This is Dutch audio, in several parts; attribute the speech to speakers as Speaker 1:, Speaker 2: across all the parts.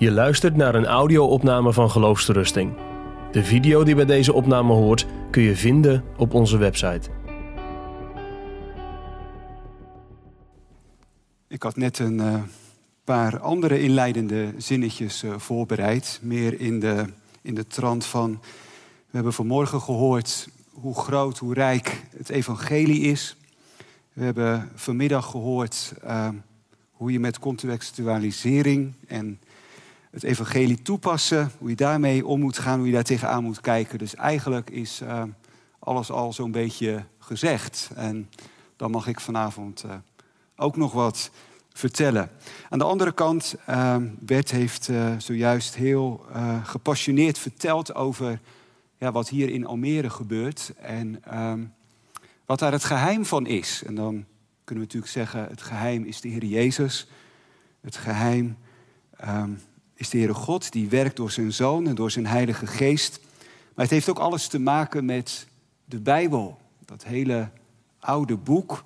Speaker 1: Je luistert naar een audio-opname van Geloofsterusting. De video die bij deze opname hoort kun je vinden op onze website.
Speaker 2: Ik had net een uh, paar andere inleidende zinnetjes uh, voorbereid. Meer in de, in de trant van. We hebben vanmorgen gehoord hoe groot, hoe rijk het evangelie is. We hebben vanmiddag gehoord uh, hoe je met contextualisering en het evangelie toepassen, hoe je daarmee om moet gaan, hoe je daar tegenaan moet kijken. Dus eigenlijk is uh, alles al zo'n beetje gezegd. En dan mag ik vanavond uh, ook nog wat vertellen. Aan de andere kant, uh, Bert heeft zojuist heel gepassioneerd verteld over ja, wat hier in Almere gebeurt en ehm, wat daar het geheim van is. En dan kunnen we natuurlijk zeggen, het geheim is de Heer Jezus. Het geheim um, is de Heere God die werkt door zijn Zoon en door zijn Heilige Geest. Maar het heeft ook alles te maken met de Bijbel. Dat hele oude boek,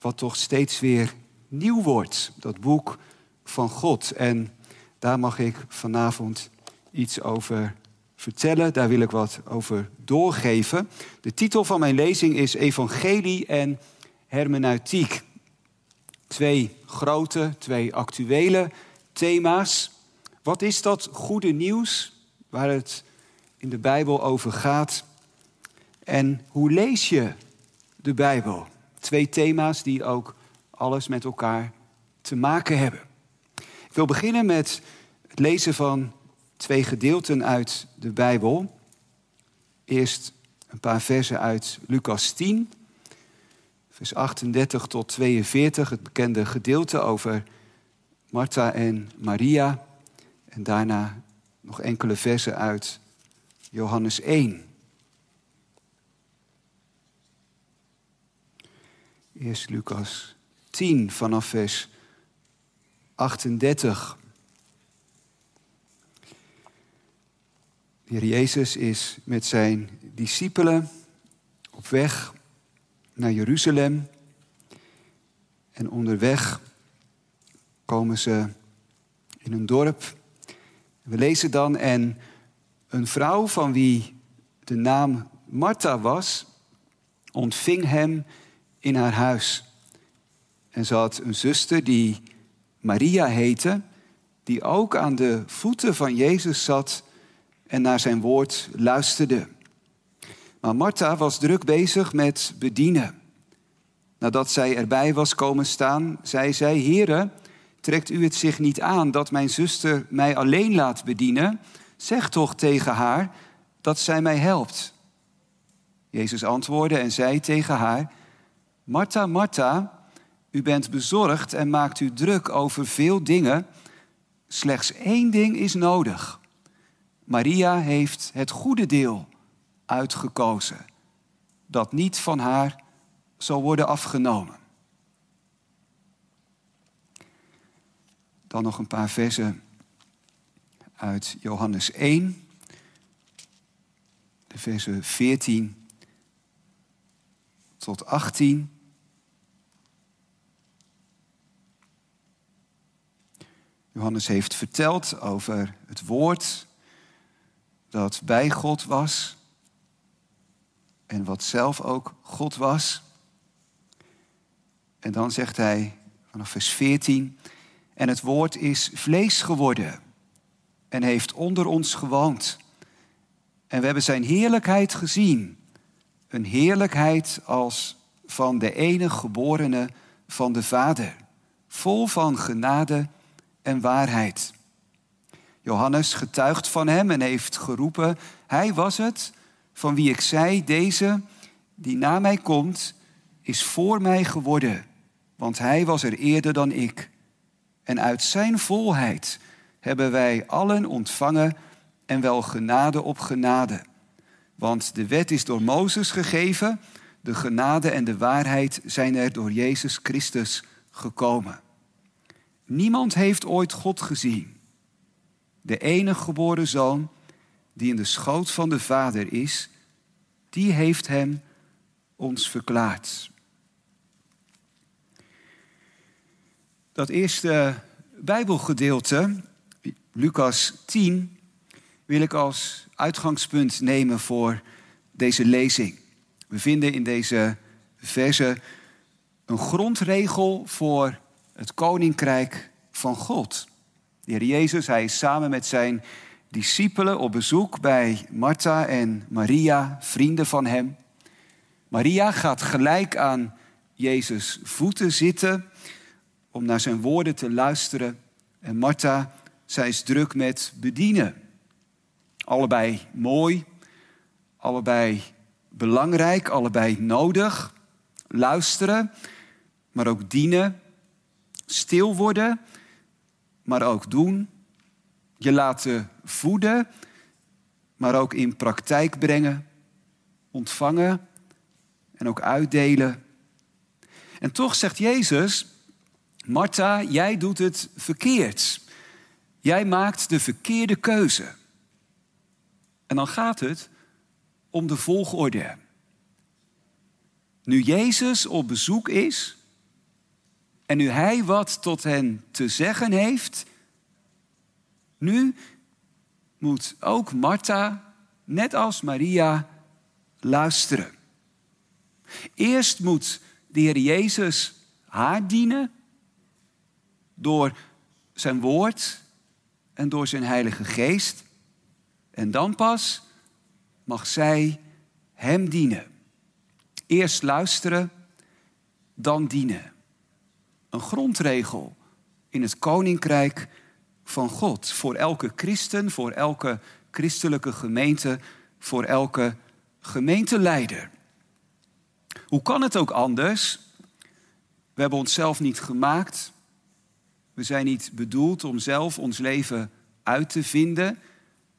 Speaker 2: wat toch steeds weer nieuw wordt. Dat boek van God. En daar mag ik vanavond iets over vertellen. Daar wil ik wat over doorgeven. De titel van mijn lezing is Evangelie en Hermeneutiek. Twee grote, twee actuele thema's. Wat is dat goede nieuws waar het in de Bijbel over gaat? En hoe lees je de Bijbel? Twee thema's die ook alles met elkaar te maken hebben. Ik wil beginnen met het lezen van twee gedeelten uit de Bijbel. Eerst een paar versen uit Lucas 10, vers 38 tot 42, het bekende gedeelte over Martha en Maria. En daarna nog enkele versen uit Johannes 1. Eerst Lucas 10 vanaf vers 38. De Heer Jezus is met zijn discipelen op weg naar Jeruzalem. En onderweg komen ze in een dorp we lezen dan, en een vrouw van wie de naam Martha was, ontving hem in haar huis. En ze had een zuster die Maria heette, die ook aan de voeten van Jezus zat en naar zijn woord luisterde. Maar Martha was druk bezig met bedienen. Nadat zij erbij was komen staan, zei zij: Heere, Trekt u het zich niet aan dat mijn zuster mij alleen laat bedienen? Zeg toch tegen haar dat zij mij helpt. Jezus antwoordde en zei tegen haar: Martha, Martha, u bent bezorgd en maakt u druk over veel dingen. Slechts één ding is nodig. Maria heeft het goede deel uitgekozen, dat niet van haar zal worden afgenomen. Dan nog een paar versen uit Johannes 1, de versen 14 tot 18. Johannes heeft verteld over het woord dat bij God was en wat zelf ook God was. En dan zegt hij vanaf vers 14, en het woord is vlees geworden en heeft onder ons gewoond. En we hebben zijn heerlijkheid gezien. Een heerlijkheid als van de enige geborene van de Vader. Vol van genade en waarheid. Johannes getuigt van hem en heeft geroepen: Hij was het van wie ik zei: Deze die na mij komt, is voor mij geworden, want hij was er eerder dan ik. En uit zijn volheid hebben wij allen ontvangen en wel genade op genade. Want de wet is door Mozes gegeven, de genade en de waarheid zijn er door Jezus Christus gekomen. Niemand heeft ooit God gezien. De enige geboren zoon, die in de schoot van de Vader is, die heeft hem ons verklaard. Dat eerste Bijbelgedeelte, Lucas 10 wil ik als uitgangspunt nemen voor deze lezing. We vinden in deze verse een grondregel voor het koninkrijk van God. De Heer Jezus, hij is samen met zijn discipelen op bezoek bij Martha en Maria, vrienden van hem. Maria gaat gelijk aan Jezus' voeten zitten om naar zijn woorden te luisteren. En Martha, zij is druk met bedienen. Allebei mooi, allebei belangrijk, allebei nodig. Luisteren, maar ook dienen. Stil worden, maar ook doen. Je laten voeden, maar ook in praktijk brengen. Ontvangen en ook uitdelen. En toch zegt Jezus, Martha, jij doet het verkeerd. Jij maakt de verkeerde keuze. En dan gaat het om de volgorde. Nu Jezus op bezoek is en nu Hij wat tot hen te zeggen heeft, nu moet ook Martha, net als Maria, luisteren. Eerst moet de Heer Jezus haar dienen door zijn woord en door zijn Heilige Geest. En dan pas mag zij Hem dienen. Eerst luisteren, dan dienen. Een grondregel in het koninkrijk van God. Voor elke christen, voor elke christelijke gemeente, voor elke gemeenteleider. Hoe kan het ook anders? We hebben onszelf niet gemaakt. We zijn niet bedoeld om zelf ons leven uit te vinden.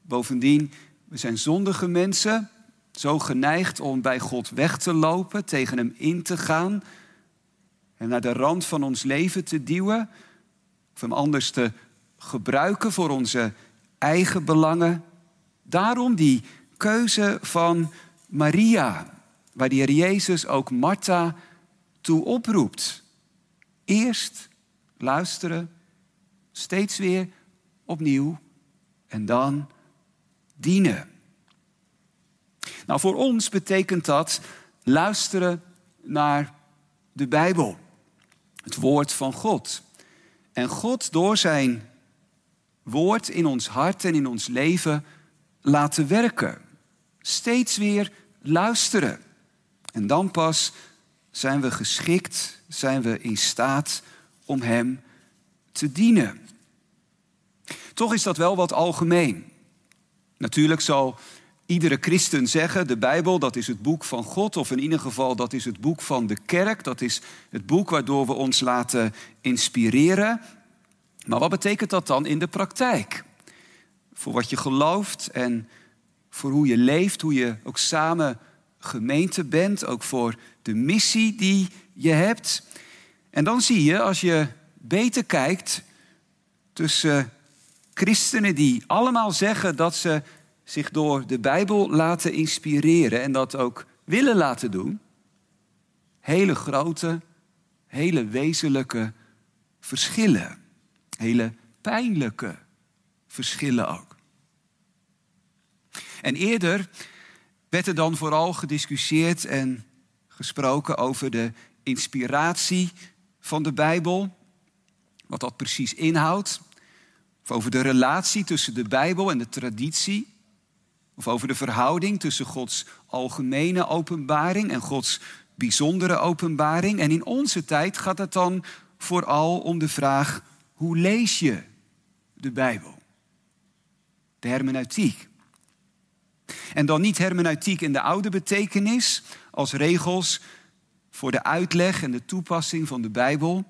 Speaker 2: Bovendien, we zijn zondige mensen, zo geneigd om bij God weg te lopen, tegen Hem in te gaan en naar de rand van ons leven te duwen, of Hem anders te gebruiken voor onze eigen belangen. Daarom die keuze van Maria, waar de Heer Jezus ook Martha toe oproept. Eerst luisteren, steeds weer opnieuw en dan dienen. Nou, voor ons betekent dat luisteren naar de Bijbel, het woord van God. En God door zijn woord in ons hart en in ons leven laten werken. Steeds weer luisteren. En dan pas zijn we geschikt, zijn we in staat om Hem te dienen. Toch is dat wel wat algemeen. Natuurlijk zal iedere christen zeggen, de Bijbel, dat is het boek van God, of in ieder geval dat is het boek van de kerk, dat is het boek waardoor we ons laten inspireren. Maar wat betekent dat dan in de praktijk? Voor wat je gelooft en voor hoe je leeft, hoe je ook samen gemeente bent, ook voor de missie die je hebt. En dan zie je, als je beter kijkt tussen christenen die allemaal zeggen dat ze zich door de Bijbel laten inspireren en dat ook willen laten doen, hele grote, hele wezenlijke verschillen. Hele pijnlijke verschillen ook. En eerder werd er dan vooral gediscussieerd en gesproken over de inspiratie van de Bijbel, wat dat precies inhoudt, of over de relatie tussen de Bijbel en de traditie, of over de verhouding tussen Gods algemene openbaring en Gods bijzondere openbaring. En in onze tijd gaat het dan vooral om de vraag hoe lees je de Bijbel? De hermeneutiek. En dan niet hermeneutiek in de oude betekenis, als regels voor de uitleg en de toepassing van de Bijbel,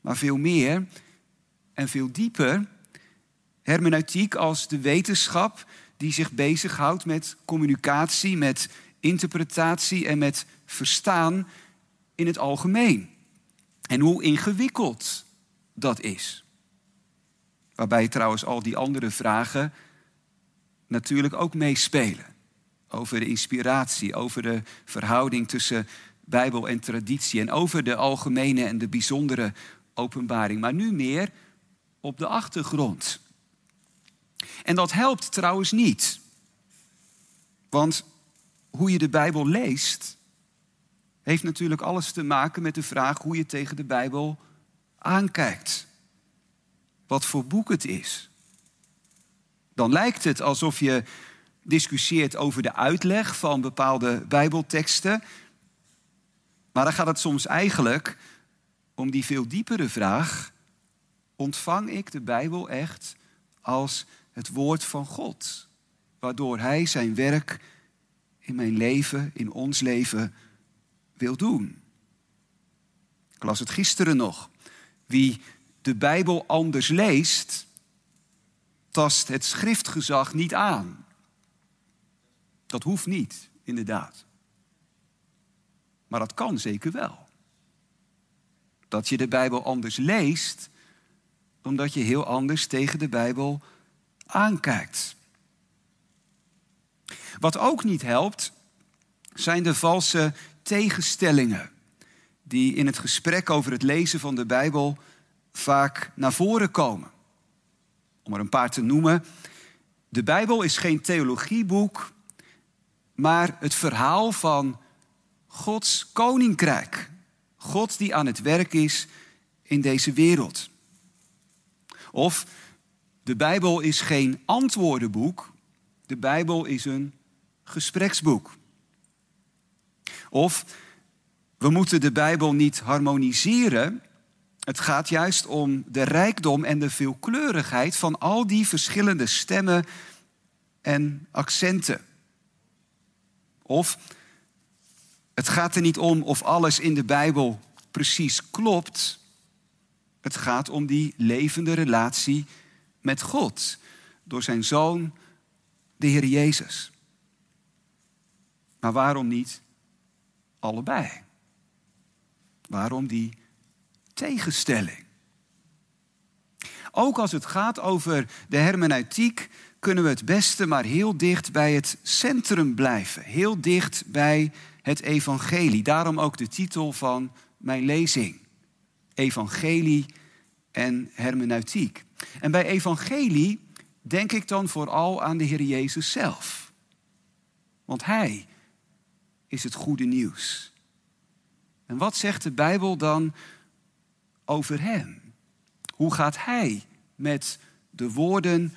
Speaker 2: maar veel meer en veel dieper hermeneutiek als de wetenschap die zich bezighoudt met communicatie, met interpretatie en met verstaan in het algemeen. En hoe ingewikkeld dat is. Waarbij trouwens al die andere vragen natuurlijk ook meespelen. Over de inspiratie, over de verhouding tussen Bijbel en traditie en over de algemene en de bijzondere openbaring. Maar nu meer op de achtergrond. En dat helpt trouwens niet. Want hoe je de Bijbel leest, heeft natuurlijk alles te maken met de vraag hoe je tegen de Bijbel aankijkt. Wat voor boek het is. Dan lijkt het alsof je discussieert over de uitleg van bepaalde Bijbelteksten. Maar dan gaat het soms eigenlijk om die veel diepere vraag: ontvang ik de Bijbel echt als het woord van God, waardoor Hij zijn werk in mijn leven, in ons leven, wil doen? Ik las het gisteren nog. Wie de Bijbel anders leest, tast het schriftgezag niet aan. Dat hoeft niet, inderdaad. Maar dat kan zeker wel. Dat je de Bijbel anders leest, omdat je heel anders tegen de Bijbel aankijkt. Wat ook niet helpt, zijn de valse tegenstellingen die in het gesprek over het lezen van de Bijbel vaak naar voren komen. Om er een paar te noemen. De Bijbel is geen theologieboek, maar het verhaal van Gods koninkrijk. God die aan het werk is in deze wereld. Of de Bijbel is geen antwoordenboek, de Bijbel is een gespreksboek. Of we moeten de Bijbel niet harmoniseren. Het gaat juist om de rijkdom en de veelkleurigheid van al die verschillende stemmen en accenten. Of het gaat er niet om of alles in de Bijbel precies klopt. Het gaat om die levende relatie met God door zijn zoon, de Heer Jezus. Maar waarom niet allebei? Waarom die tegenstelling? Ook als het gaat over de hermeneutiek, kunnen we het beste maar heel dicht bij het centrum blijven. Heel dicht bij het evangelie. Daarom ook de titel van mijn lezing. Evangelie en hermeneutiek. En bij evangelie denk ik dan vooral aan de Heer Jezus zelf. Want Hij is het goede nieuws. En wat zegt de Bijbel dan over Hem? Hoe gaat Hij met de woorden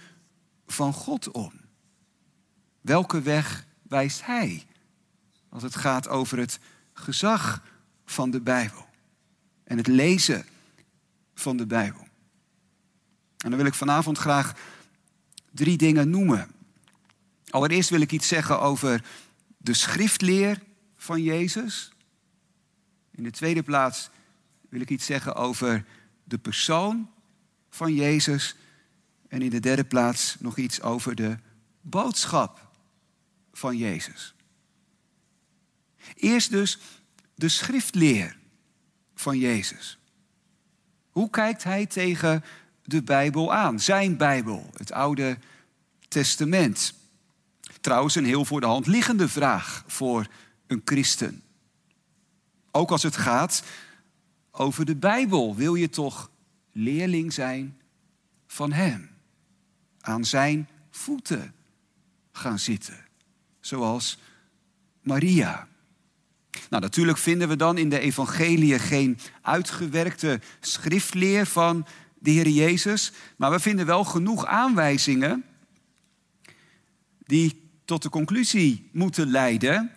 Speaker 2: van God om? Welke weg wijst Hij als het gaat over het gezag van de Bijbel en het lezen van de Bijbel? En dan wil ik vanavond graag drie dingen noemen. Allereerst wil ik iets zeggen over de schriftleer van Jezus. In de tweede plaats wil ik iets zeggen over de persoon van Jezus. En in de derde plaats nog iets over de boodschap van Jezus. Eerst dus de schriftleer van Jezus. Hoe kijkt hij tegen de Bijbel aan? Zijn Bijbel, het Oude Testament. Trouwens, een heel voor de hand liggende vraag voor een christen. Ook als het gaat over de Bijbel, wil je toch leerling zijn van Hem? Aan Zijn voeten gaan zitten, zoals Maria. Nou, natuurlijk vinden we dan in de evangelie geen uitgewerkte schriftleer van de Heer Jezus, maar we vinden wel genoeg aanwijzingen die tot de conclusie moeten leiden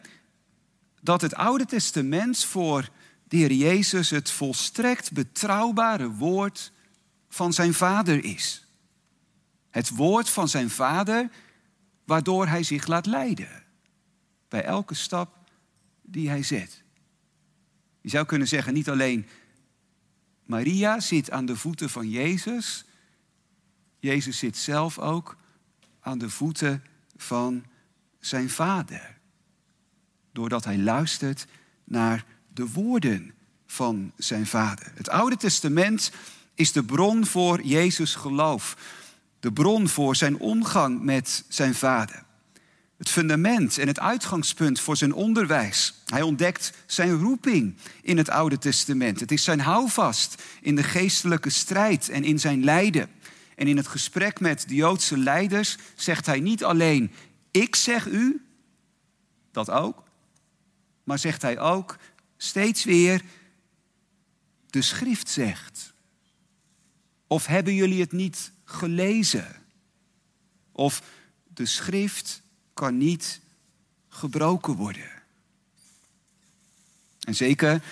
Speaker 2: dat het Oude Testament voor de Heer Jezus het volstrekt betrouwbare woord van zijn Vader is. Het woord van zijn Vader waardoor hij zich laat leiden bij elke stap die hij zet. Je zou kunnen zeggen, niet alleen Maria zit aan de voeten van Jezus, Jezus zit zelf ook aan de voeten van zijn Vader doordat hij luistert naar de woorden van zijn vader. Het Oude Testament is de bron voor Jezus geloof, de bron voor zijn omgang met zijn vader. Het fundament en het uitgangspunt voor zijn onderwijs. Hij ontdekt zijn roeping in het Oude Testament. Het is zijn houvast in de geestelijke strijd en in zijn lijden. En in het gesprek met de Joodse leiders zegt hij niet alleen: Ik zeg u, dat ook, maar zegt hij ook steeds weer: De schrift zegt. Of hebben jullie het niet gelezen? Of de schrift kan niet gebroken worden. En zeker,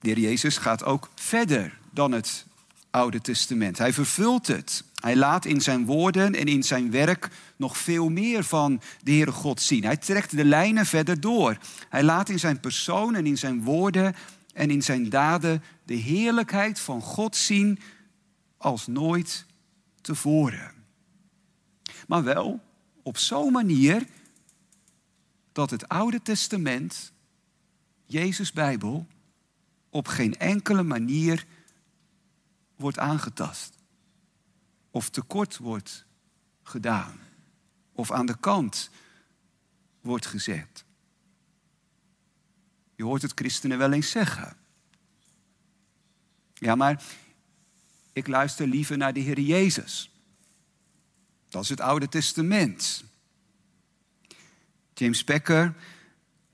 Speaker 2: de heer Jezus gaat ook verder dan het Oude Testament. Hij vervult het. Hij laat in zijn woorden en in zijn werk nog veel meer van de Heere God zien. Hij trekt de lijnen verder door. Hij laat in zijn persoon en in zijn woorden en in zijn daden de heerlijkheid van God zien als nooit tevoren. Maar wel op zo'n manier dat het Oude Testament, Jezus Bijbel, op geen enkele manier wordt aangetast. Of tekort wordt gedaan. Of aan de kant wordt gezet. Je hoort het christenen wel eens zeggen. Ja, maar ik luister liever naar de Heer Jezus. Dat is het Oude Testament. James Becker,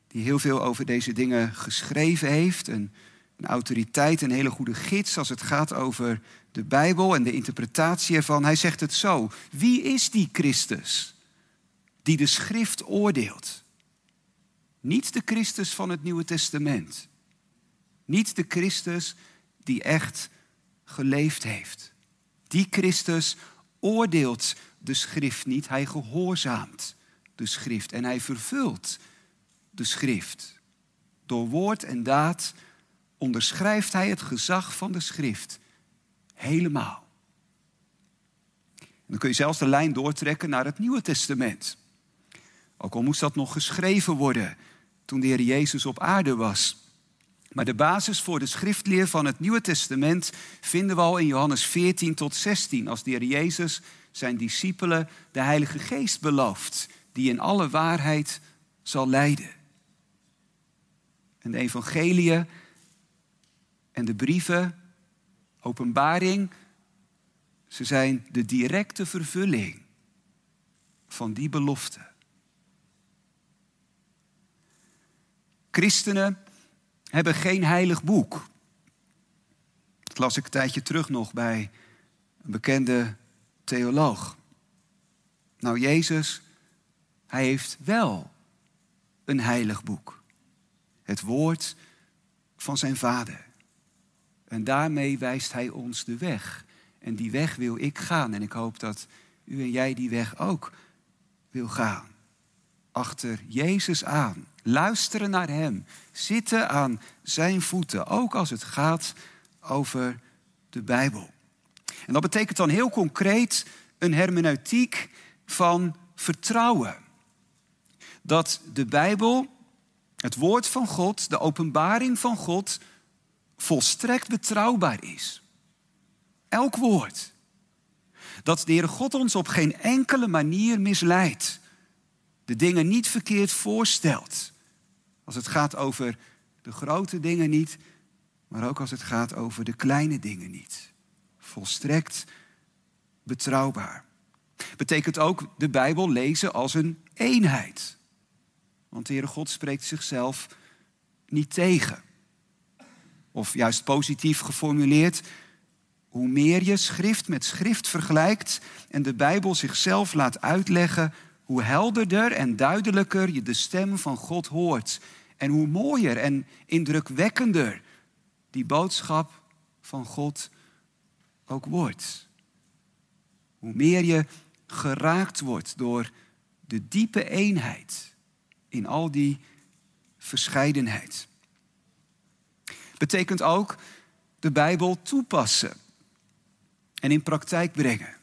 Speaker 2: die heel veel over deze dingen geschreven heeft, een, een autoriteit, een hele goede gids als het gaat over de Bijbel en de interpretatie ervan. Hij zegt het zo: Wie is die Christus die de schrift oordeelt? Niet de Christus van het Nieuwe Testament. Niet de Christus die echt geleefd heeft. Die Christus oordeelt de schrift niet, hij gehoorzaamt de schrift en hij vervult de schrift. Door woord en daad onderschrijft hij het gezag van de schrift helemaal. En dan kun je zelfs de lijn doortrekken naar het Nieuwe Testament. Ook al moest dat nog geschreven worden toen de Heer Jezus op aarde was. Maar de basis voor de schriftleer van het Nieuwe Testament vinden we al in Johannes 14 tot 16, als de Heer Jezus zijn discipelen de Heilige Geest belooft, die in alle waarheid zal leiden. En de evangeliën en de brieven, openbaring, ze zijn de directe vervulling van die belofte. Christenen hebben geen heilig boek. Dat las ik een tijdje terug nog bij een bekende theoloog. Nou, Jezus, hij heeft wel een heilig boek. Het woord van zijn vader. En daarmee wijst hij ons de weg. En die weg wil ik gaan. En ik hoop dat u en jij die weg ook wil gaan. Achter Jezus aan. Luisteren naar Hem. Zitten aan Zijn voeten. Ook als het gaat over de Bijbel. En dat betekent dan heel concreet een hermeneutiek van vertrouwen. Dat de Bijbel, het woord van God, de openbaring van God, volstrekt betrouwbaar is. Elk woord. Dat de Heere God ons op geen enkele manier misleidt. De dingen niet verkeerd voorstelt. Als het gaat over de grote dingen niet, maar ook als het gaat over de kleine dingen niet. Volstrekt betrouwbaar. Betekent ook de Bijbel lezen als een eenheid. Want de Heere God spreekt zichzelf niet tegen. Of juist positief geformuleerd, hoe meer je schrift met schrift vergelijkt en de Bijbel zichzelf laat uitleggen, hoe helderder en duidelijker je de stem van God hoort. En hoe mooier en indrukwekkender die boodschap van God ook wordt. Hoe meer je geraakt wordt door de diepe eenheid in al die verscheidenheid. Betekent ook de Bijbel toepassen en in praktijk brengen.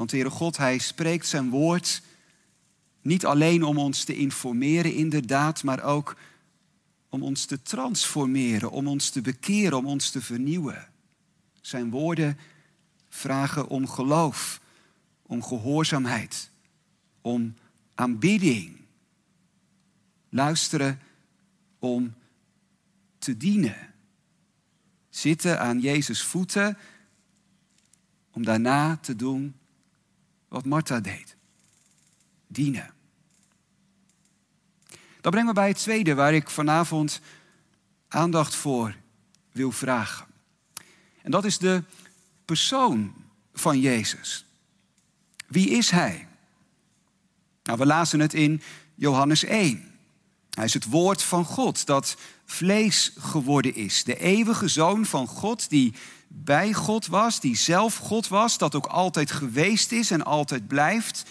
Speaker 2: Want Heere God, Hij spreekt zijn woord niet alleen om ons te informeren, inderdaad, maar ook om ons te transformeren, om ons te bekeren, om ons te vernieuwen. Zijn woorden vragen om geloof, om gehoorzaamheid, om aanbidding. Luisteren om te dienen. Zitten aan Jezus' voeten om daarna te doen wat Martha deed. Dienen. Dat brengt me bij het tweede waar ik vanavond aandacht voor wil vragen. En dat is de persoon van Jezus. Wie is Hij? Nou, we lazen het in Johannes 1. Hij is het woord van God dat vlees geworden is. De eeuwige zoon van God die bij God was, die zelf God was, dat ook altijd geweest is en altijd blijft,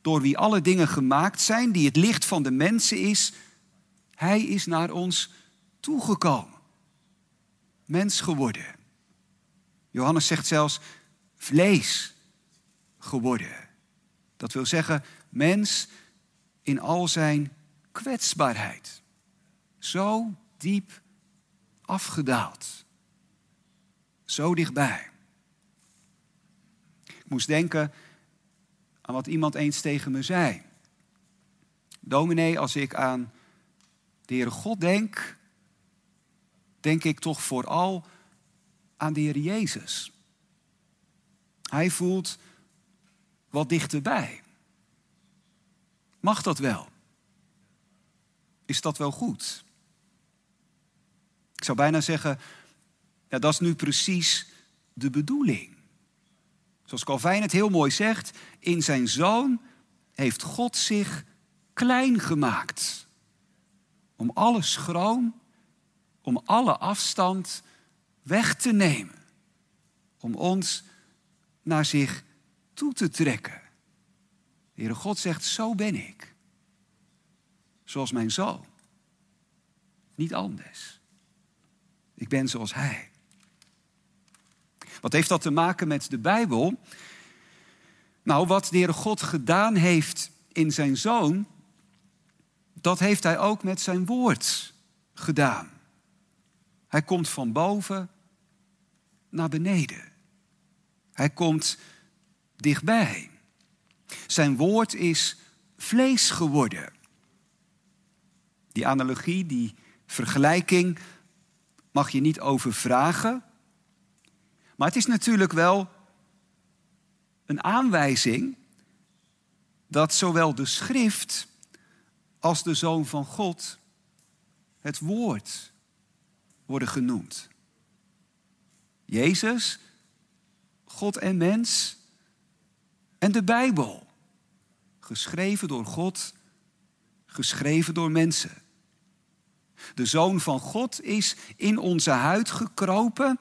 Speaker 2: door wie alle dingen gemaakt zijn, die het licht van de mensen is. Hij is naar ons toegekomen. Mens geworden. Johannes zegt zelfs vlees geworden. Dat wil zeggen mens in al zijn kwetsbaarheid. Zo diep afgedaald. Zo dichtbij. Ik moest denken aan wat iemand eens tegen me zei. Dominee, als ik aan de Heere God denk, denk ik toch vooral aan de Heer Jezus. Hij voelt wat dichterbij. Mag dat wel? Is dat wel goed? Ik zou bijna zeggen, ja, dat is nu precies de bedoeling. Zoals Calvijn het heel mooi zegt, in zijn zoon heeft God zich klein gemaakt. Om alle schroom, om alle afstand weg te nemen. Om ons naar zich toe te trekken. De Heere God zegt, zo ben ik. Zoals mijn zoon. Niet anders. Ik ben zoals Hij. Wat heeft dat te maken met de Bijbel? Nou, wat de God gedaan heeft in zijn zoon, dat heeft Hij ook met zijn woord gedaan. Hij komt van boven naar beneden. Hij komt dichtbij. Zijn woord is vlees geworden. Die analogie, die vergelijking mag je niet overvragen. Maar het is natuurlijk wel een aanwijzing dat zowel de schrift als de zoon van God het woord worden genoemd. Jezus, God en mens en de Bijbel. Geschreven door God, geschreven door mensen. De Zoon van God is in onze huid gekropen.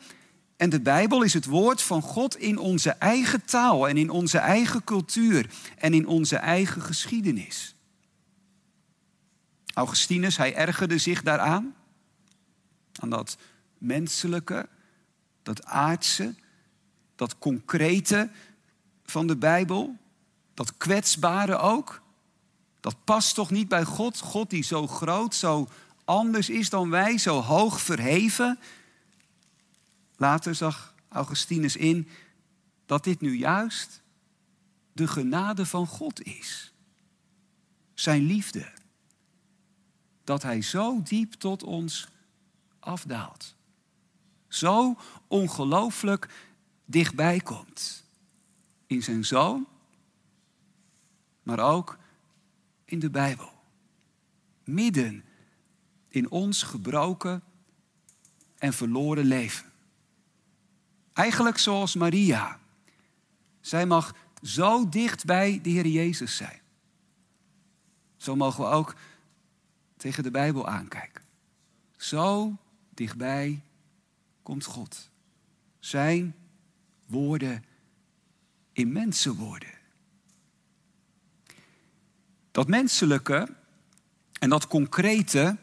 Speaker 2: En de Bijbel is het woord van God in onze eigen taal en in onze eigen cultuur en in onze eigen geschiedenis. Augustinus, hij ergerde zich daaraan, aan dat menselijke, dat aardse, dat concrete van de Bijbel, dat kwetsbare ook. Dat past toch niet bij God? God die zo groot, zo anders is dan wij, zo hoog verheven. Later zag Augustinus in dat dit nu juist de genade van God is. Zijn liefde. Dat Hij zo diep tot ons afdaalt. Zo ongelooflijk dichtbij komt. In zijn zoon, maar ook in de Bijbel. Midden in ons gebroken en verloren leven. Eigenlijk zoals Maria. Zij mag zo dicht bij de Heer Jezus zijn. Zo mogen we ook tegen de Bijbel aankijken. Zo dichtbij komt God. Zijn woorden in mensenwoorden. Dat menselijke en dat concrete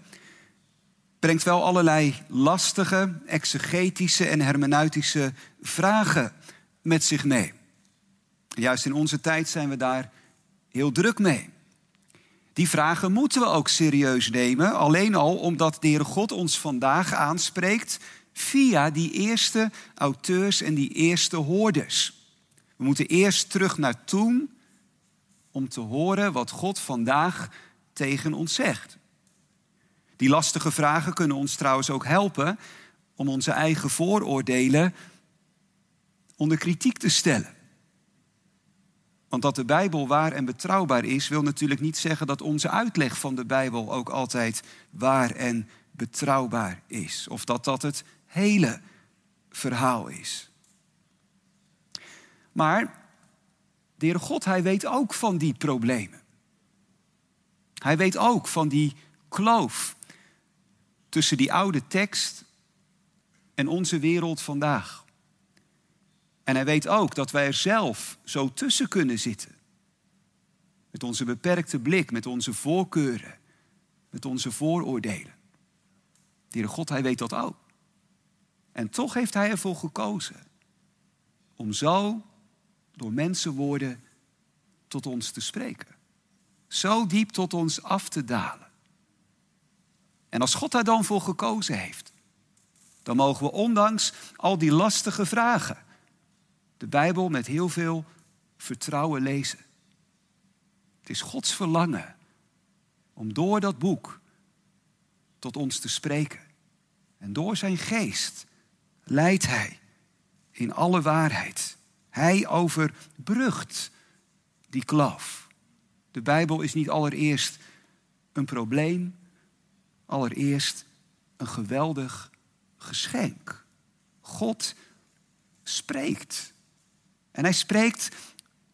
Speaker 2: brengt wel allerlei lastige, exegetische en hermeneutische vragen met zich mee. Juist in onze tijd zijn we daar heel druk mee. Die vragen moeten we ook serieus nemen, alleen al omdat de Heere God ons vandaag aanspreekt via die eerste auteurs en die eerste hoorders. We moeten eerst terug naar toen om te horen wat God vandaag tegen ons zegt. Die lastige vragen kunnen ons trouwens ook helpen om onze eigen vooroordelen onder kritiek te stellen. Want dat de Bijbel waar en betrouwbaar is, wil natuurlijk niet zeggen dat onze uitleg van de Bijbel ook altijd waar en betrouwbaar is. Of dat dat het hele verhaal is. Maar de God, Hij weet ook van die problemen. Hij weet ook van die kloof tussen die oude tekst en onze wereld vandaag. En hij weet ook dat wij er zelf zo tussen kunnen zitten. Met onze beperkte blik, met onze voorkeuren, met onze vooroordelen. De Heere God, hij weet dat ook. En toch heeft hij ervoor gekozen om zo door mensenwoorden tot ons te spreken. Zo diep tot ons af te dalen. En als God daar dan voor gekozen heeft, dan mogen we ondanks al die lastige vragen de Bijbel met heel veel vertrouwen lezen. Het is Gods verlangen om door dat boek tot ons te spreken. En door zijn geest leidt hij in alle waarheid. Hij overbrugt die kloof. De Bijbel is niet allereerst een probleem, allereerst een geweldig geschenk. God spreekt. En hij spreekt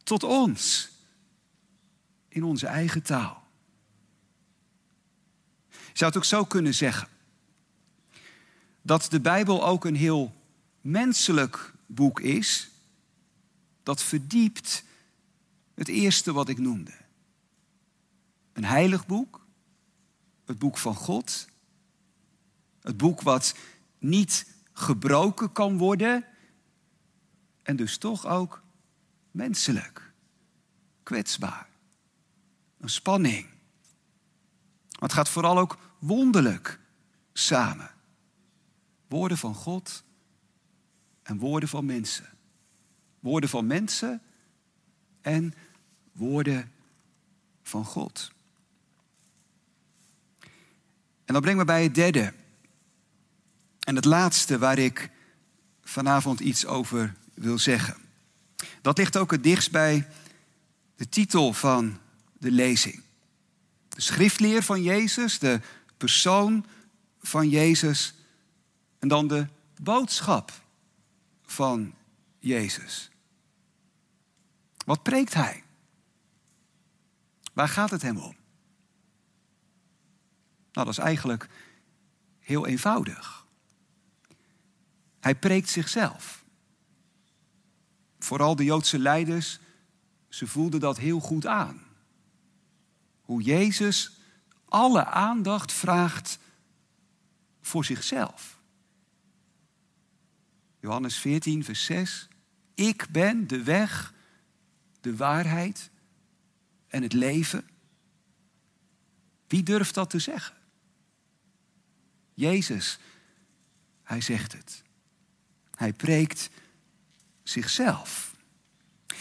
Speaker 2: tot ons in onze eigen taal. Je zou het ook zo kunnen zeggen dat de Bijbel ook een heel menselijk boek is, dat verdiept het eerste wat ik noemde. Een heilig boek, het boek van God, het boek wat niet gebroken kan worden en dus toch ook menselijk, kwetsbaar, een spanning. Het gaat vooral ook wonderlijk samen. Woorden van God en woorden van mensen. Woorden van mensen en woorden van God. En dat brengt me bij het derde en het laatste waar ik vanavond iets over wil zeggen. Dat ligt ook het dichtst bij de titel van de lezing. De schriftleer van Jezus, de persoon van Jezus en dan de boodschap van Jezus. Wat preekt hij? Waar gaat het hem om? Nou, dat is eigenlijk heel eenvoudig. Hij preekt zichzelf. Vooral de Joodse leiders, ze voelden dat heel goed aan. Hoe Jezus alle aandacht vraagt voor zichzelf. Johannes 14, vers 6. Ik ben de weg, de waarheid en het leven. Wie durft dat te zeggen? Jezus, hij zegt het. Hij preekt zichzelf.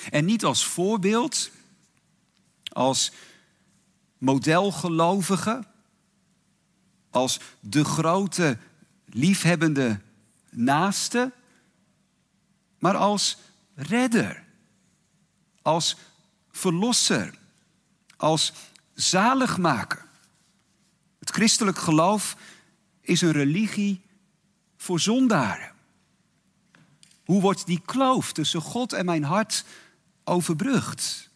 Speaker 2: En niet als voorbeeld, als modelgelovige, als de grote liefhebbende naaste, maar als redder, als verlosser, als zaligmaker. Het christelijk geloof is een religie voor zondaren. Hoe wordt die kloof tussen God en mijn hart overbrugd?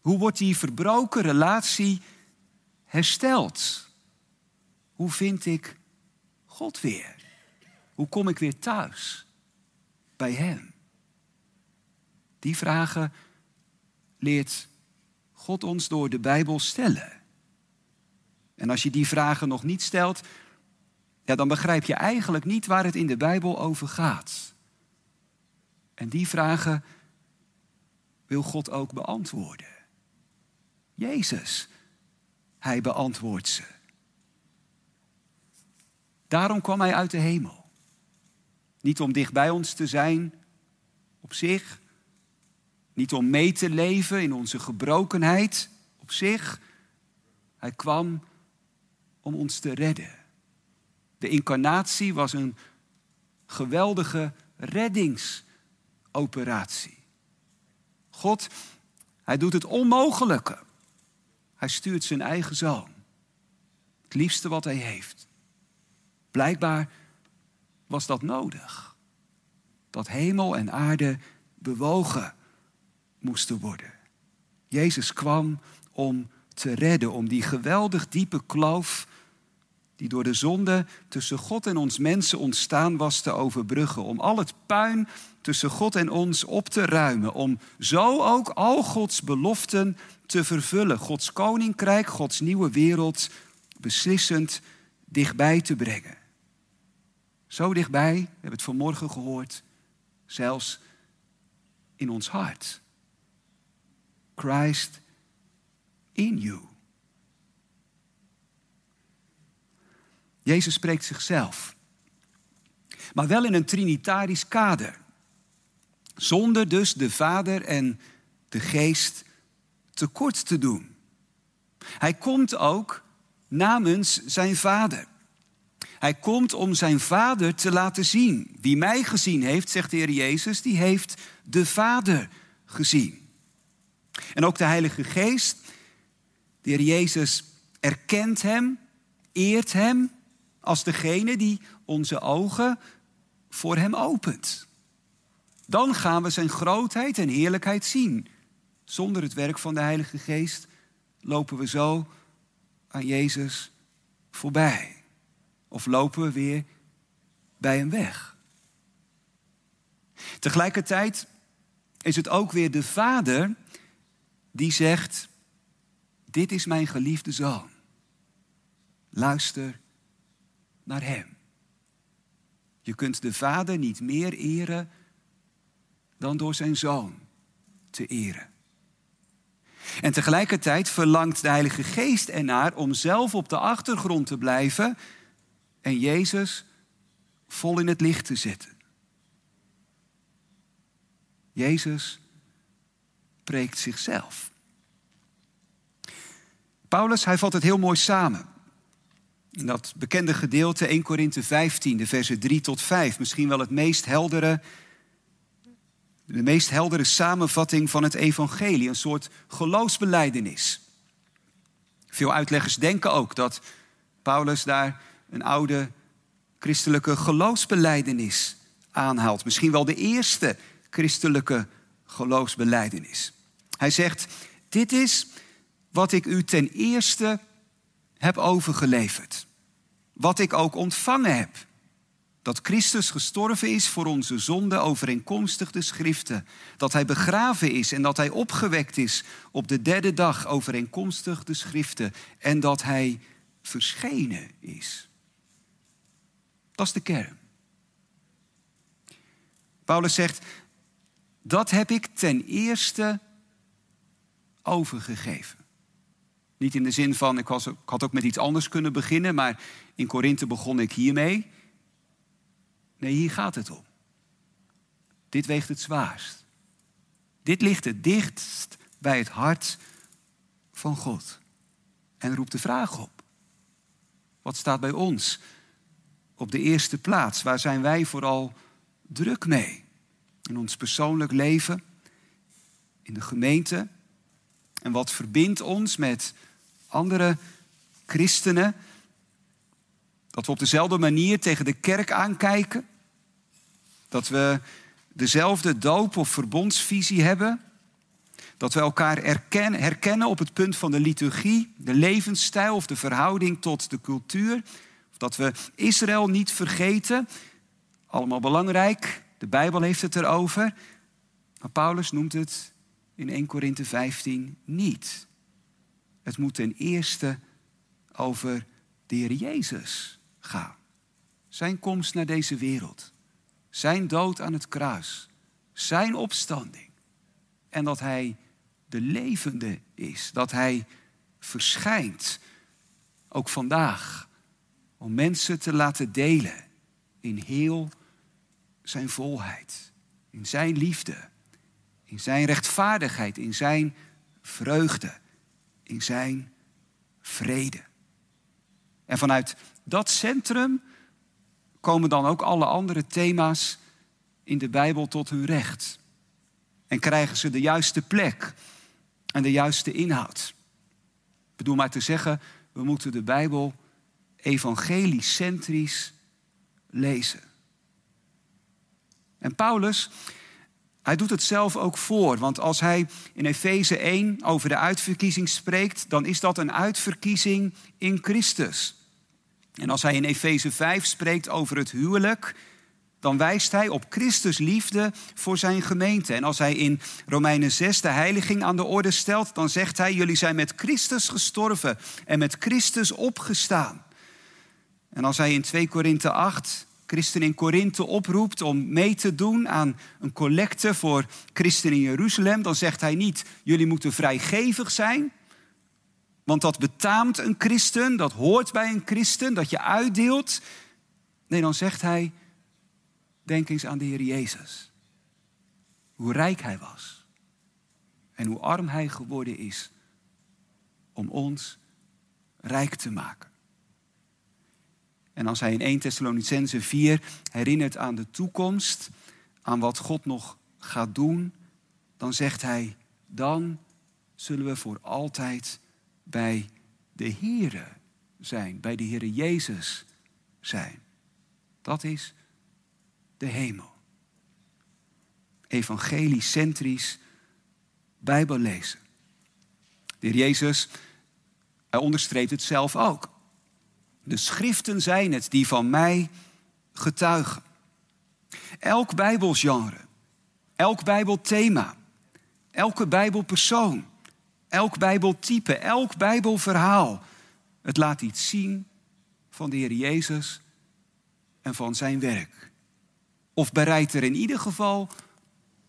Speaker 2: Hoe wordt die verbroken relatie hersteld? Hoe vind ik God weer? Hoe kom ik weer thuis bij Hem? Die vragen leert God ons door de Bijbel stellen. En als je die vragen nog niet stelt, ja, dan begrijp je eigenlijk niet waar het in de Bijbel over gaat. En die vragen wil God ook beantwoorden. Jezus, hij beantwoordt ze. Daarom kwam hij uit de hemel. Niet om dicht bij ons te zijn op zich, niet om mee te leven in onze gebrokenheid op zich. Hij kwam om ons te redden. De incarnatie was een geweldige reddings operatie. God, hij doet het onmogelijke. Hij stuurt zijn eigen zoon. Het liefste wat hij heeft. Blijkbaar was dat nodig. Dat hemel en aarde bewogen moesten worden. Jezus kwam om te redden, om die geweldig diepe kloof die door de zonde tussen God en ons mensen ontstaan was te overbruggen. Om al het puin tussen God en ons op te ruimen. Om zo ook al Gods beloften te vervullen. Gods koninkrijk, Gods nieuwe wereld beslissend dichtbij te brengen. Zo dichtbij, we hebben het vanmorgen gehoord, zelfs in ons hart. Christ in you. Jezus spreekt zichzelf. Maar wel in een trinitarisch kader. Zonder dus de Vader en de Geest tekort te doen. Hij komt ook namens zijn Vader. Hij komt om zijn Vader te laten zien. Wie mij gezien heeft, zegt de Heer Jezus, die heeft de Vader gezien. En ook de Heilige Geest, de Heer Jezus erkent hem, eert hem als degene die onze ogen voor Hem opent. Dan gaan we Zijn grootheid en heerlijkheid zien. Zonder het werk van de Heilige Geest lopen we zo aan Jezus voorbij. Of lopen we weer bij Hem weg. Tegelijkertijd is het ook weer de Vader die zegt, dit is mijn geliefde zoon. Luister naar Hem. Je kunt de Vader niet meer eren dan door zijn Zoon te eren. En tegelijkertijd verlangt de Heilige Geest ernaar om zelf op de achtergrond te blijven en Jezus vol in het licht te zetten. Jezus preekt zichzelf. Paulus, hij vat het heel mooi samen. In dat bekende gedeelte 1 Korinthe 15, de versen 3 tot 5. Misschien wel het meest heldere, de meest heldere samenvatting van het evangelie. Een soort geloofsbeleidenis. Veel uitleggers denken ook dat Paulus daar een oude christelijke geloofsbeleidenis aanhaalt. Misschien wel de eerste christelijke geloofsbeleidenis. Hij zegt, dit is wat ik u ten eerste heb overgeleverd. Wat ik ook ontvangen heb. Dat Christus gestorven is voor onze zonde overeenkomstig de schriften. Dat hij begraven is en dat hij opgewekt is op de derde dag overeenkomstig de schriften. En dat hij verschenen is. Dat is de kern. Paulus zegt, dat heb ik ten eerste overgegeven. Niet in de zin van, ik, was, ik had ook met iets anders kunnen beginnen, maar in Korinthe begon ik hiermee. Nee, hier gaat het om. Dit weegt het zwaarst. Dit ligt het dichtst bij het hart van God. En roept de vraag op. Wat staat bij ons op de eerste plaats? Waar zijn wij vooral druk mee? In ons persoonlijk leven, in de gemeente. En wat verbindt ons met andere christenen. Dat we op dezelfde manier tegen de kerk aankijken. Dat we dezelfde doop- of verbondsvisie hebben. Dat we elkaar herkennen, op het punt van de liturgie, de levensstijl of de verhouding tot de cultuur. Dat we Israël niet vergeten. Allemaal belangrijk. De Bijbel heeft het erover. Maar Paulus noemt het in 1 Korinthe 15 niet. Het moet ten eerste over de Heer Jezus gaan. Zijn komst naar deze wereld. Zijn dood aan het kruis. Zijn opstanding. En dat Hij de levende is. Dat Hij verschijnt. Ook vandaag. Om mensen te laten delen in heel zijn volheid. In zijn liefde. In zijn rechtvaardigheid. In zijn vreugde in zijn vrede. En vanuit dat centrum komen dan ook alle andere thema's in de Bijbel tot hun recht. En krijgen ze de juiste plek en de juiste inhoud. Ik bedoel maar te zeggen, we moeten de Bijbel evangelisch-centrisch lezen. En Paulus, hij doet het zelf ook voor. Want als hij in Efeze 1 over de uitverkiezing spreekt, dan is dat een uitverkiezing in Christus. En als hij in Efeze 5 spreekt over het huwelijk, dan wijst hij op Christus liefde voor zijn gemeente. En als hij in Romeinen 6 de heiliging aan de orde stelt, dan zegt hij: Jullie zijn met Christus gestorven en met Christus opgestaan. En als hij in 2 Korinthe 8 christen in Korinthe oproept om mee te doen aan een collecte voor christenen in Jeruzalem, dan zegt hij niet: Jullie moeten vrijgevig zijn. Want dat betaamt een christen, dat hoort bij een christen, dat je uitdeelt. Nee, dan zegt hij: Denk eens aan de Heer Jezus. Hoe rijk hij was. En hoe arm hij geworden is om ons rijk te maken. En als hij in 1 Thessalonicense 4 herinnert aan de toekomst, aan wat God nog gaat doen, dan zegt hij, dan zullen we voor altijd bij de Here zijn, bij de Heere Jezus zijn. Dat is de hemel. Evangelisch-centrisch Bijbel lezen. De heer Jezus, hij onderstreept het zelf ook. De schriften zijn het die van mij getuigen. Elk Bijbelgenre, elk Bijbelthema, elke Bijbelpersoon, elk Bijbeltype, elk Bijbelverhaal. Het laat iets zien van de Heer Jezus en van zijn werk. Of bereidt er in ieder geval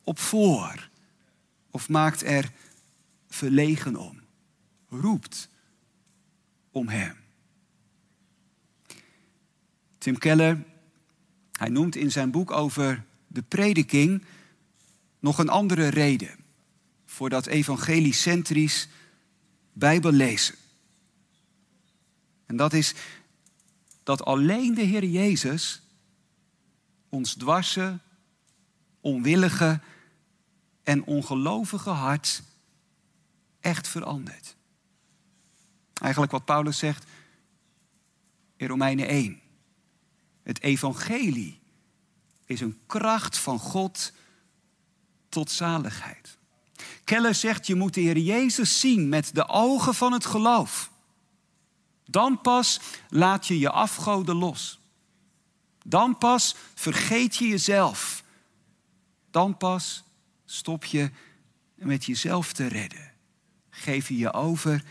Speaker 2: op voor. Of maakt er verlegen om. Roept om hem. Tim Keller, hij noemt in zijn boek over de prediking nog een andere reden voor dat evangelisch-centrisch Bijbellezen. En dat is dat alleen de Heer Jezus ons dwarse, onwillige en ongelovige hart echt verandert. Eigenlijk wat Paulus zegt in Romeinen 1. Het evangelie is een kracht van God tot zaligheid. Keller zegt, je moet de Heer Jezus zien met de ogen van het geloof. Dan pas laat je je afgoden los. Dan pas vergeet je jezelf. Dan pas stop je met jezelf te redden. Geef je je over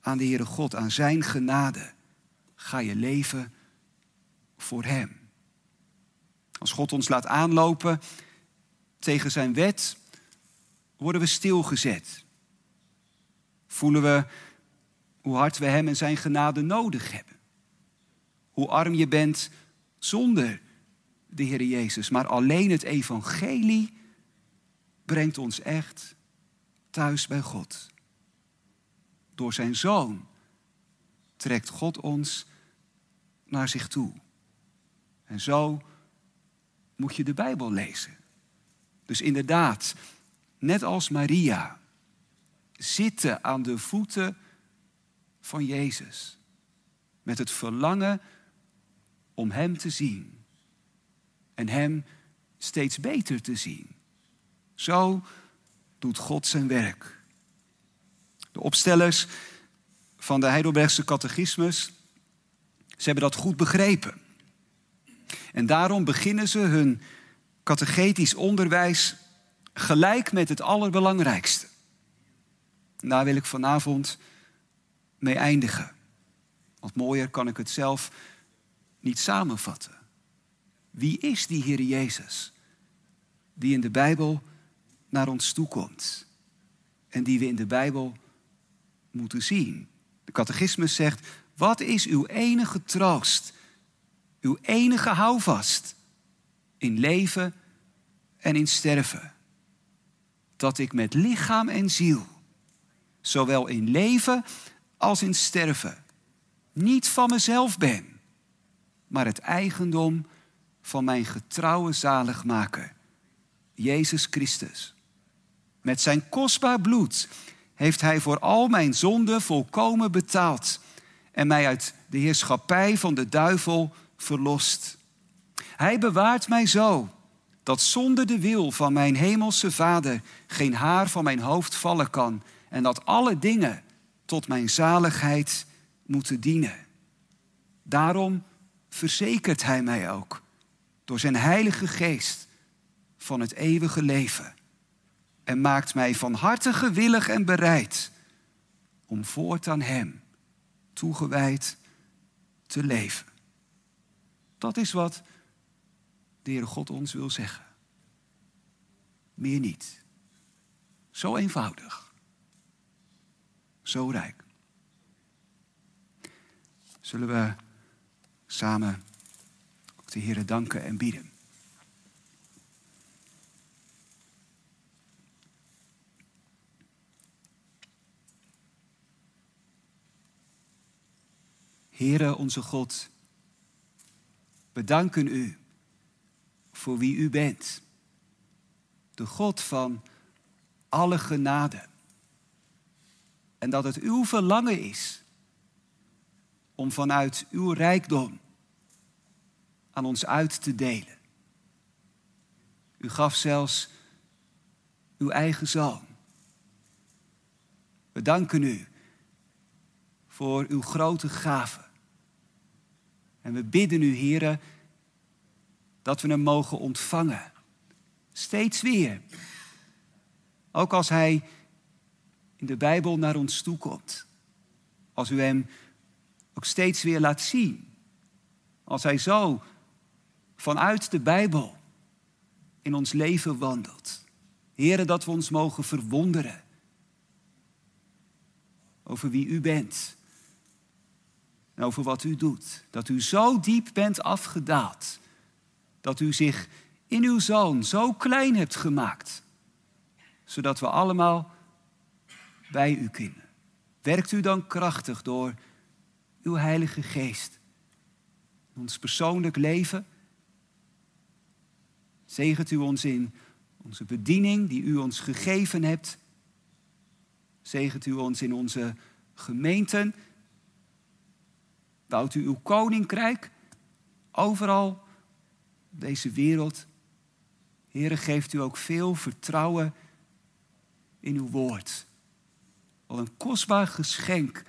Speaker 2: aan de Heere God, aan Zijn genade. Ga je leven voor Hem. Als God ons laat aanlopen tegen Zijn wet, worden we stilgezet. Voelen we hoe hard we Hem en Zijn genade nodig hebben. Hoe arm je bent zonder de Heer Jezus. Maar alleen het evangelie brengt ons echt thuis bij God. Door zijn zoon trekt God ons naar zich toe. En zo moet je de Bijbel lezen. Dus inderdaad, net als Maria, zitten aan de voeten van Jezus. Met het verlangen om Hem te zien. En Hem steeds beter te zien. Zo doet God zijn werk. De opstellers van de Heidelbergse catechismus, ze hebben dat goed begrepen. En daarom beginnen ze hun catechetisch onderwijs gelijk met het allerbelangrijkste. En daar wil ik vanavond mee eindigen. Wat mooier kan ik het zelf niet samenvatten. Wie is die Heer Jezus die in de Bijbel naar ons toe komt en die we in de Bijbel moeten zien? De catechismus zegt, wat is uw enige troost, uw enige houvast in leven en in sterven? Dat ik met lichaam en ziel, zowel in leven als in sterven, niet van mezelf ben maar het eigendom van mijn getrouwe zaligmaker, Jezus Christus. Met zijn kostbaar bloed heeft hij voor al mijn zonden volkomen betaald en mij uit de heerschappij van de duivel verlost. Hij bewaart mij zo dat zonder de wil van mijn hemelse Vader geen haar van mijn hoofd vallen kan en dat alle dingen tot mijn zaligheid moeten dienen. Daarom verzekert Hij mij ook door zijn Heilige Geest van het eeuwige leven en maakt mij van harte gewillig en bereid om voortaan Hem toegewijd te leven. Dat is wat de Heere God ons wil zeggen. Meer niet. Zo eenvoudig. Zo rijk. Zullen we samen de Heere danken en bieden. Heere onze God, bedanken u voor wie u bent. De God van alle genade. En dat het uw verlangen is om vanuit uw rijkdom aan ons uit te delen. U gaf zelfs uw eigen zoon. We danken u voor uw grote gave. En we bidden u, heren, dat we hem mogen ontvangen. Steeds weer. Ook als hij in de Bijbel naar ons toe komt. Als u hem ook steeds weer laat zien. Als hij zo vanuit de Bijbel in ons leven wandelt. Heren, dat we ons mogen verwonderen over wie u bent over wat u doet. Dat u zo diep bent afgedaald dat u zich in uw zoon zo klein hebt gemaakt, zodat we allemaal bij u kunnen. Werkt u dan krachtig door uw Heilige Geest ons persoonlijk leven? Zegent u ons in onze bediening die u ons gegeven hebt? Zegent u ons in onze gemeenten? Bouwt u uw koninkrijk overal deze wereld. Heere, geeft u ook veel vertrouwen in uw woord. Al een kostbaar geschenk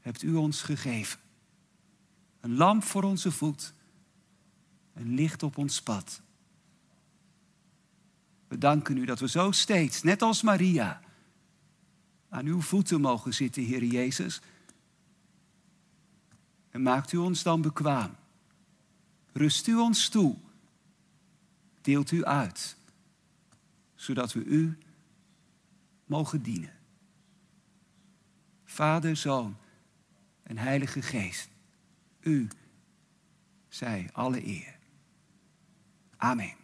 Speaker 2: hebt u ons gegeven. Een lamp voor onze voet, een licht op ons pad. We danken u dat we zo steeds, net als Maria, aan uw voeten mogen zitten, Heer Jezus. En maakt u ons dan bekwaam Rust u ons toe. Deelt u uit. Zodat we u mogen dienen. Vader, Zoon en Heilige Geest. U zij alle eer. Amen.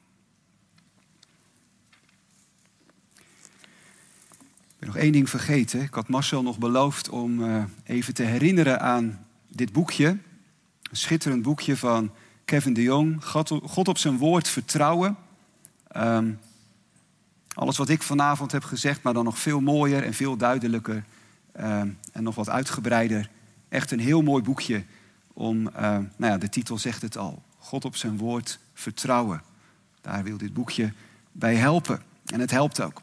Speaker 2: Ik ben nog één ding vergeten. Ik had Marcel nog beloofd om uh, even te herinneren aan dit boekje. Een schitterend boekje van Kevin de Jong. God, op zijn woord vertrouwen. Um, alles wat ik vanavond heb gezegd, maar dan nog veel mooier en veel duidelijker. Um, en nog wat uitgebreider. Echt een heel mooi boekje om, uh, nou ja, de titel zegt het al. God op zijn woord vertrouwen. Daar wil dit boekje bij helpen. En het helpt ook.